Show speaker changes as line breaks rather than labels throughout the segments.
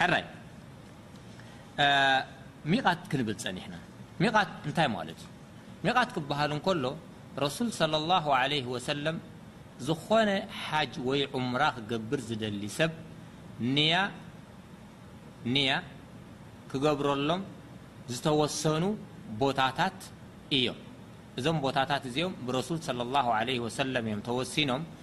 ሕራይ ሚቃት ክንብል ጸኒሕና ሚቃት እንታይ ማለት እዩ ሚቃት ክበሃል እንከሎ ረሱል ሰለላሁ ዓለይሂ ወሰለም ዝኾነ ሓጅ ወይ ዑምራ ክገብር ዝደሊ ሰብ ንያ ንያ ክገብረሎም ዝተወሰኑ ቦታታት እዮም እዞም ቦታታት እዚኦም ብረሱል ሰለላሁ ዓለይሂ ወሰለም እዮም ተወሲኖም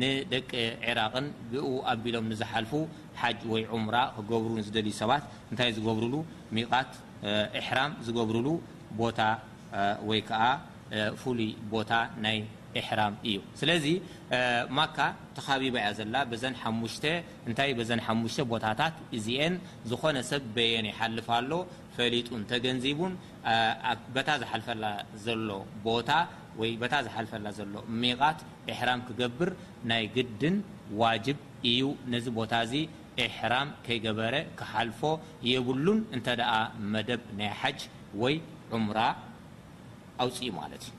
ንደቂ ዒራቕን ብእኡ ኣቢሎም ንዝሓልፉ ሓጅ ወይ ዑምራ ክገብሩ ንዝደልዩ ሰባት እንታይ ዝገብሩሉ፣ ሚቓት፣ ኢሕራም ዝገብሩሉ ቦታ ወይ ከኣ ፍሉይ ቦታ ናይ ኢሕራም እዩ። ስለዚ ማካ ተኻቢባ እያ ዘላ በዘን ሓሙሽተ እንታይ በዘን ሓሙሽተ ቦታታት እዚኤን ዝኾነ ሰብ በየን ይሓልፍ ኣሎ ፈሊጡን ተገንዚቡን በታ ዝሓልፈላ ዘሎ ቦታ ወይ በታ ዝሓልፈላ ዘሎ ሚቓት ኢሕራም ክገብር ናይ ግድን ዋጅብ ኢዩ ነዚ ቦታ እዚ ኢሕራም ከይገበረ ክሓልፎ የብሉን እንተ ደኣ መደብ ናይ ሓጅ ወይ ዑምራ ኣውጺኡ ማለት ኢዩ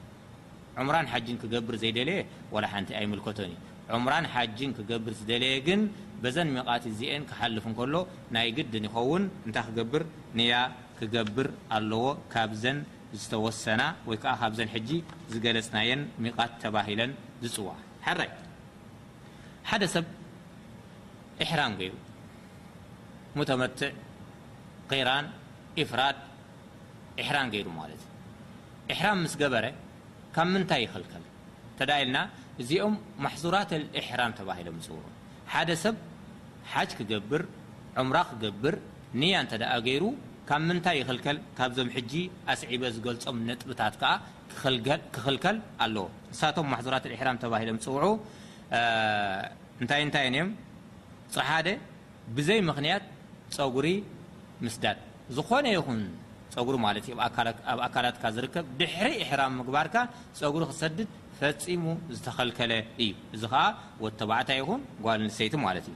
ዑምራን ሓጅን ክገብር ዘይደለየ ዋላ ሓንቲ ኣይምልከቶን ኢዩ ዑምራን ሓጅን ክገብር ዝደለየ ግን በዘን ሚቓት እዚኤን ክሓልፍ እንከሎ ናይ ግድን ይኸውን እንታይ ክገብር ንያ ክገብር ኣለዎ ካብዘን ዝተወሰና ወይ ከኣ ካብዘን ሕጂ ዝገለጽናየን ሚቓት ተባሂለን ዝጽውዓ። ሕራይ ሓደ ሰብ ኢሕራም ገይሩ፣ ሙተመትዕ፣ ቂራን፣ ኢፍራድ፣ ኢሕራን ገይሩ ማለት እዩ። ኢሕራም ምስ ገበረ ካብ ምንታይ ይኽልከል እንተ ኢልና እዚኦም ማሕዙራተል ኢሕራም ተባሂሎም ይጽውዑ። ሓደ ሰብ ሓጅ ክገብር፣ ዑምራ ክገብር፣ ኒያ እንተደኣ ገይሩ ካብ ምንታይ ይኽልከል ካብዞም ሕጂ ኣስዒበ ዝገልጾም ነጥብታት ከኣ ክኽልገል ክኽልከል ኣለዎ ንሳቶም ማሕዙራት ኣልኢሕራም ተባሂሎም ዝጽውዑ እንታይ እንታይን እዮም ጽሓደ ብዘይ ምኽንያት ጸጉሪ ምስዳድ ዝኾነ ይኹን ጸጉሪ ማለት እዩ ኣብ ኣካላትካ ዝርከብ ድሕሪ ኢሕራም ምግባርካ ጸጉሪ ክሰድድ ፈጺሙ ዝተኸልከለ እዩ እዚ ከኣ ወድ ተባዕታይ ይኹን ጓል ኣንስተይቲ ማለት እዩ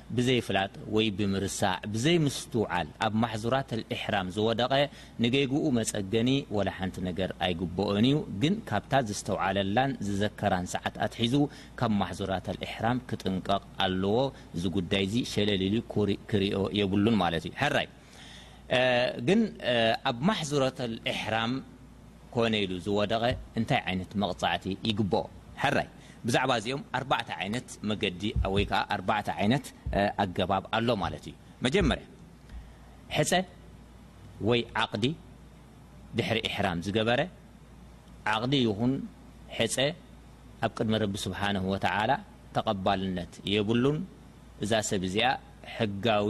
ብዘይፍላጥ ወይ ብምርሳዕ፣ ብዘይምስትውዓል ኣብ ማሕዙራት ኣልኢሕራም ዝወደቐ ንጌግኡ መጸገኒ ወላ ሓንቲ ነገር ኣይግብኦን እዩ፣ ግን ካብታ ዘስተውዓለላን ዝዘከራን ሰዓት ኣትሒዙ ካብ ማሕዙራት ኣልኢሕራም ክጥንቀቕ ኣለዎ፣ እዚ ጉዳይ'ዚ ሸለል ኢሉ ክሪኦ የብሉን ማለት እዩ። ሕራይ። ግን ኣብ ማሕዙረተል ኢሕራም ኮነ ኢሉ ዝወደቐ እንታይ ዓይነት መቕጻዕቲ ይግብኦ? ሕራይ ብዛዕባ እዚኦም ኣርባዕተ ዓይነት መገዲ ወይ ከኣ ኣርባዕተ ዓይነት ኣገባብ ኣሎ ማለት እዩ። መጀመርያ ሕጸ ወይ ዓቕዲ ድሕሪ ኢሕራም ዝገበረ፣ ዓቕዲ ይኹን ሕጸ ኣብ ቅድሚ ረቢ ሱብሓነሁ ወተዓላ ተቐባልነት የብሉን፣ እዛ ሰብ እዚኣ ሕጋዊ፣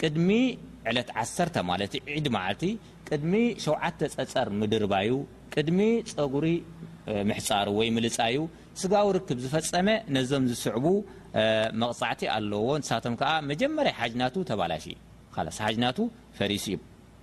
ቅድሚ ዕለት ዓሰርተ ማለት ዒድ መዓልቲ ቅድሚ ሸውዓተ ጸጸር ምድርባዩ፣ ቅድሚ ጸጉሪ ምሕጻሩ ወይ ምልጻዩ ስጋዊ ርክብ ዝፈጸመ ነዞም ዝስዕቡ መቕጻዕቲ ኣለዉዎ፣ ንሳቶም ከኣ መጀመርያ ሓጅናቱ ተባላሽዩ፣ ኻላስ ሓጅናቱ ፈሪሱዩ።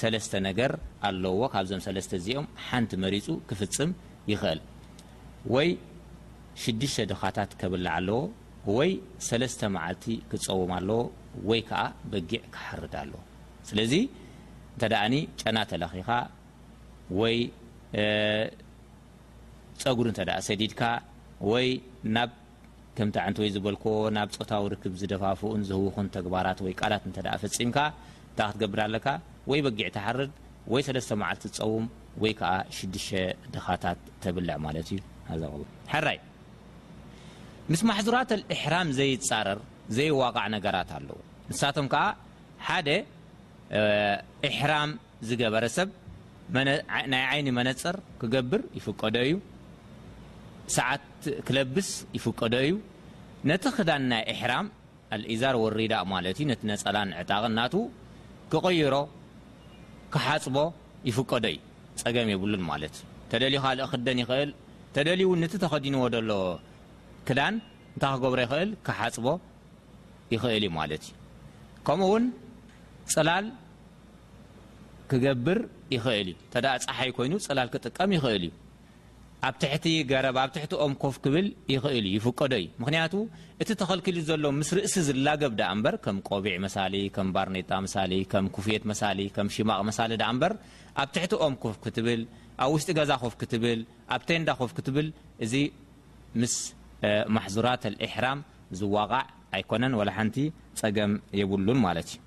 ሰለስተ ነገር ኣለዎ ካብዞም ሰለስተ እዚኦም ሓንቲ መሪጹ ክፍጽም ይኽእል። ወይ ሽዱሽተ ድኻታት ከብልዕ ኣለዎ፣ ወይ ሰለስተ መዓልቲ ክጸውም ኣለዎ፣ ወይ ከኣ በጊዕ ክሓርድ ኣለዎ። ስለዚ እንተደኣኒ ጨና ተለኺኻ ወይ ጸጉሪ እንተደኣ ሰዲድካ ወይ ናብ ከምቲ ዓንተወይ ዝበልክዎ ናብ ጾታዊ ርክብ ዝደፋፍኡን ዝህውኹን ተግባራት ወይ ቃላት እንተድኣ ፈጺምካ እንታይ ክትገብር ኣለካ? ወይ በጊዕ ትሓርድ ወይ ሰለስተ መዓልቲ ትጸውም ወይ ከኣ ሽዱሽተ ድኻታት ተብልዕ ማለት እዩ። ሐዛኩላ። ሕራይ ምስ ማሕዙራት ኣልኢሕራም ዘይጻረር ዘይዋቃዕ ነገራት ኣለዉ። ንሳቶም ከኣ ሓደ ኢሕራም፣ ዝገበረ ሰብ ናይ ዓይኒ መነጸር ክገብር ይፍቀዶ እዩ፣ ሰዓት ክለብስ ይፍቀዶ እዩ፣ ነቲ ክዳን ናይ ኢሕራም፣ ኣልኢዛር ወሪዳእ፣ ማለት እዩ፣ ነቲ ነጸላን ዕጣቕን ናቱ ክቕይሮ፣ ክሓጽቦ፣ ይፍቀዶ እዩ፣ ጸገም የብሉን ማለት እዩ፣ ተደልዩ ካልእ ክኽደን ይኽእል፣ ተደልዩ እውን ነቲ ተኸዲንዎ ዘሎ ክዳን እንታይ ክገብሮ ይኽእል፣ ክሓጽቦ ይኽእል እዩ ማለት እዩ፣ ከምኡ እውን ጽላል ክገብር ይኽእል እዩ። እንተ ጸሓይ ኮይኑ ጽላል ክጥቀም ይኽእል እዩ። ኣብ ትሕቲ ገረብ፣ ኣብ ትሕቲ ኦም ኮፍ ክብል ይኽእል እዩ፣ ይፍቀዶ እዩ። ምኽንያቱ እቲ ተኸልኪሉ ዘሎ ምስ ርእሲ ዝላገብ ደኣ እምበር ከም ቆቢዕ መሳሊ፣ ከም ባርኔጣ መሳሊ፣ ከም ኩፍየት መሳሊ፣ ከም ሺማቕ መሳሊ ደኣ እምበር ኣብ ትሕቲ ኦም ኮፍ ክትብል፣ ኣብ ውሽጢ ገዛ ኮፍ ክትብል፣ ኣብ ቴንዳ ኮፍ ክትብል እዚ ምስ ማሕዙራት ኣልኢሕራም ዝዋቓዕ ኣይኮነን ወላ ሓንቲ ጸገም የብሉን ማለት እዩ።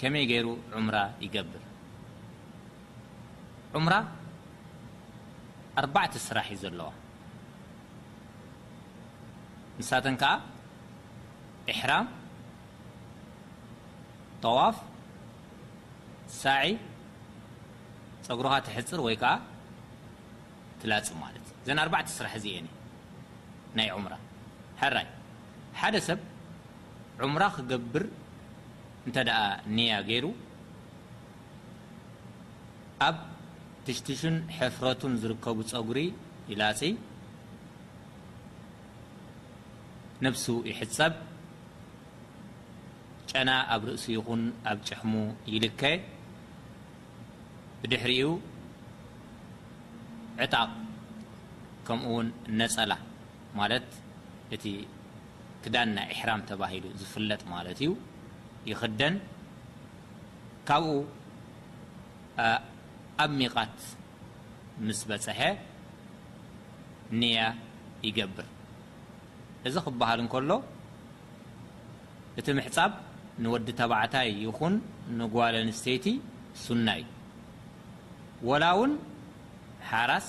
ከመይ ገይሩ ዑምራ ይገብር? ዑምራ ኣርባዕተ ስራሕ እዩ ዘለዋ። ንሳተን ከኣ ኢሕራም፣ ጠዋፍ፣ ሳዒ፣ ጸጉርኻ ተሕጽር ወይ ከኣ ትላጽ ማለት እዩ። እዘን ኣርባዕተ ስራሕ እዚኤን እዩ ናይ ዑምራ። ሕራይ ሓደ ሰብ ዑምራ ክገብር እንተ ደኣ ንያ ገይሩ፣ ኣብ ትሽትሹን ሕፍረቱን ዝርከቡ ጸጉሪ ይላጺ፣ ነብሱ ይሕጸብ፣ ጨና ኣብ ርእሱ ይኹን ኣብ ጭሕሙ ይልከ፣ ብድሕሪኡ ዕጣቕ ከምኡ'ውን ነጸላ። ማለት እቲ ክዳን ናይ ኢሕራም ተባሂሉ ዝፍለጥ ማለት እዩ ይኽደን ካብኡ ኣብ ሚቃት ምስ በጸሐ ኒያ ይገብር እዚ ክበሃል እንከሎ እቲ ምሕጻብ ንወዲ ተባዕታይ ይኹን ንጓል ኣንስተይቲ ሱና እዩ ወላ ውን ሓራስ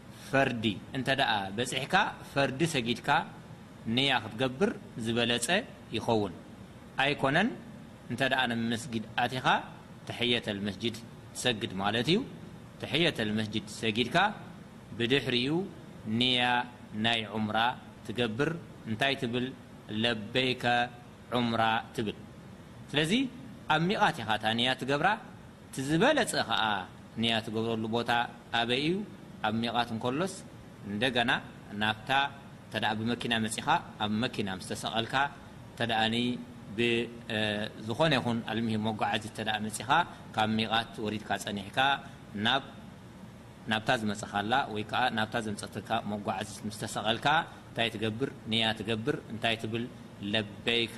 ፈርዲ እንተደኣ በጺሕካ ፈርዲ ሰጊድካ ንያ ክትገብር ዝበለጸ ይኸውን ኣይኮነን እንተደኣ ንመስጊድ ኣቲኻ ተሕየተል መስጂድ ትሰግድ ማለት እዩ ተሕየተል መስጂድ ሰጊድካ ብድሕሪኡ ንያ ናይ ዑምራ ትገብር እንታይ ትብል ለበይከ ዑምራ ትብል ስለዚ ኣብ ሚቃት ኢኻ እታ ንያ ትገብራ እቲ ዝበለጸ ከኣ ንያ ትገብረሉ ቦታ ኣበይ እዩ ኣብ ሚቓት እንከሎስ እንደገና ናብታ እንተደኣ ብመኪና መጺኻ ኣብ መኪና ምስ ተሰቐልካ እንተደኣኒ ብ ዝኾነ ይኹን ኣልሚሂም መጓዓዚ እንተደኣ መጺኻ ካብ ሚቓት ወሪድካ ጸኒሕካ ናብ ናብታ ዝመጸኻላ ወይ ከኣ ናብታ ዘምጸትካ መጓዓዚት ምስ ተሰቐልካ እንታይ ትገብር ንያ ትገብር እንታይ ትብል ለበይከ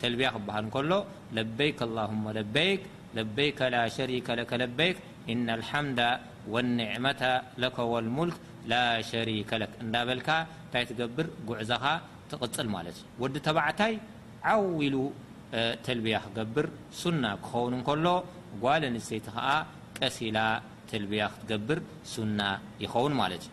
ተልብያ ክበሃል እንከሎ ለበይክ ኣላሁመ ለበይክ ለበይከ ላ ሸሪከ ለከ ለበይክ ኢነል ሓምደ ወኒዕመተ ለከ ወልሙልክ ላ ሸሪከ ለክ እንዳበልካ እንታይ ትገብር ጉዕዘኻ ትቕጽል ማለት እዩ። ወዲ ተባዕታይ ዓው ኢሉ ተልብያ ክገብር ሱና ክኸውን እንከሎ ጓል ኣንስተይቲ ከኣ ቀስ ኢላ ተልብያ ክትገብር ሱና ይኸውን ማለት እዩ።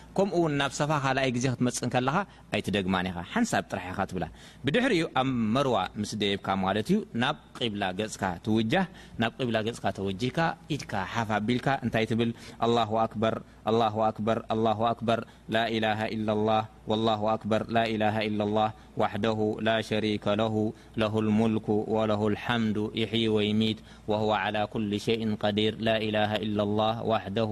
ከምኡ ውን ናብ ሰፋ ካልኣይ ግዜ ክትመጽእ እንከለኻ ኣይትደግማን ኢኻ ሓንሳብ ጥራሕ ኢኻ ትብላ ብድሕሪኡ ኣብ መርዋ ምስ ደየብካ ማለት እዩ ናብ ቂብላ ገጽካ ትውጃህ ናብ ቂብላ ገጽካ ተወጂህካ ኢድካ ሓፍ ኣቢልካ እንታይ ትብል ኣላሁ ኣክበር ኣላሁ ኣክበር ኣላሁ ኣክበር ላኢላሃ ኢላላህ ወላሁ ኣክበር ላኢላሃ ኢላላህ ዋሕደሁ ላሸሪከ ለሁ ለሁል ሙልኩ ወለሁል ሓምዱ ይሕዪ ወይሚት ወሁወ ዓላ ኩሊ ሸይን ቀዲር ላኢላሃ ኢላላህ ዋሕደሁ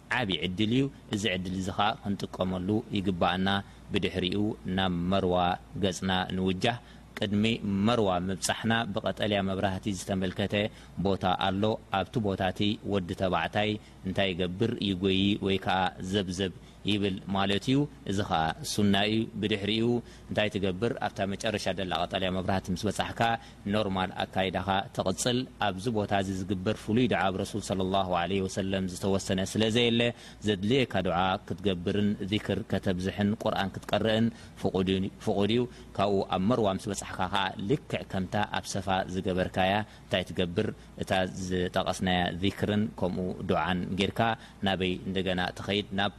ዓቢ ዕድል እዩ እዚ ዕድል እዚ ከኣ ክንጥቀመሉ ይግበኣና ብድሕሪኡ ናብ መርዋ ገጽና ንውጃህ ቅድሚ መርዋ ምብጻሕና ብቀጠልያ መብራህቲ ዝተመልከተ ቦታ ኣሎ ኣብቲ ቦታ እቲ ወዲ ተባዕታይ እንታይ ይገብር ይጎዪ ወይ ከኣ ዘብዘብ ይብል ማለት እዩ እዚ ከኣ ሱና እዩ ብድሕሪኡ እንታይ ትገብር ኣብታ መጨረሻ ደላ ቀጠልያ መብራህቲ ምስ በጻሕካ ኖርማል ኣካይዳኻ ተቕጽል ኣብዚ ቦታ እዚ ዝግበር ፍሉይ ዱዓ ብ ረሱል ሰለሏሁ ዓለይሂ ወሰለም ዝተወሰነ ስለ ዘየለ ዘድልየካ ዱዓ ክትገብርን ዚክር ከተብዝሕን ቁርኣን ክትቀርእን ፍቑድ እዩ ካብኡ ኣብ መርዋ ምስ በጻሕካ ከኣ ልክዕ ከምታ ኣብ ሰፋ ዝገበርካያ እንታይ ትገብር እታ ዝጠቐስናያ ዚክርን ከምኡ ዱዓን ጌርካ ናበይ እንደገና ትኸይድ ናብ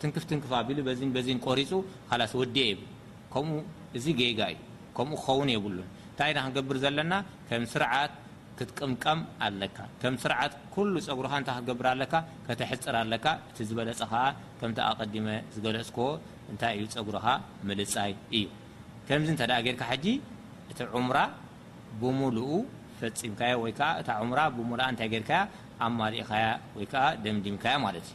ትንክፍ ትንክፍ ኣቢሉ በዚን በዚን ቆሪጹ ኻላስ ወዲኤ ይብል ከምኡ እዚ ጌጋ እዩ ከምኡ ክኸውን የብሉን እንታይ ኢና ክንገብር ዘለና ከም ስርዓት ክትቅምቀም ኣለካ ከም ስርዓት ኩሉ ጸጉርኻ እንታይ ክትገብር ኣለካ ከተሕጽር ኣለካ እቲ ዝበለጸ ኸኣ ከምቲ ኣቀዲመ ዝገለጽክዎ እንታይ እዩ ጸጉርኻ ምልጻይ እዩ ከምዚ እንተ ጌርካ ሕጂ እቲ ዑምራ ብሙሉኡ ፈጺምካዮ ወይ ከኣ እታ ዑምራ ብሙሉኣ እንታይ ጌርካያ ኣማሊእኻያ ወይ ከኣ ደምዲምካያ ማለት እዩ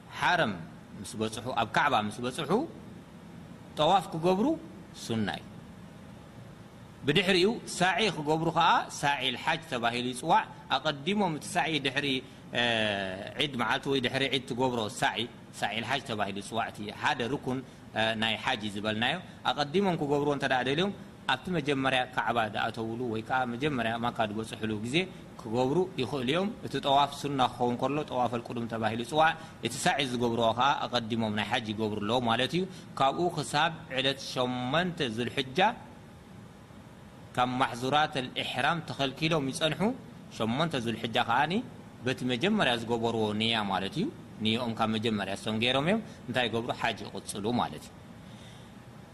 ሓረም ምስ በጽሑ ኣብ ካዕባ ምስ በጽሑ ጠዋፍ ክገብሩ ሱና እዩ ብድሕሪኡ ሳዒ ክገብሩ ከኣ ሳዒ ልሓጅ ተባሂሉ ይጽዋዕ ኣቐዲሞም እቲ ሳዒ ድሕሪ ዒድ መዓልቲ ወይ ድሕሪ ዒድ ትገብሮ ሳዒ ሳዒ ልሓጅ ተባሂሉ ይጽዋዕ እቲ ሓደ ርኩን ናይ ሓጅ ዝበልናዮ ኣቐዲሞም ክገብርዎ እንተ ደኣ ደልዮም ኣብቲ መጀመርያ ካዕባ ዝኣተውሉ ወይ ከኣ መጀመርያ ማካ ዝበጽሑሉ ግዜ ክገብሩ ይኽእሉ እዮም። እቲ ጠዋፍ ሱና ክኸውን ከሎ ጠዋፍ ኣልቁዱም ተባሂሉ ይጽዋዕ። እቲ ሳዒ ዝገብርኦ ከኣ ኣቐዲሞም ናይ ሓጅ ይገብሩ ኣለዉ ማለት እዩ። ካብኡ ክሳብ ዕለት ሸሞንተ ዙልሕጃ ካብ ማሕዙራተል ኢሕራም ተኸልኪሎም ይጸንሑ። ሸሞንተ ዙልሕጃ ከኣ በቲ መጀመርያ ዝገበርዎ ንያ ማለት እዩ። ንየኦም ካብ መጀመርያ እሶም ገይሮም እዮም። እንታይ ይገብሩ ሓጅ ይቕጽሉ ማለት እዩ።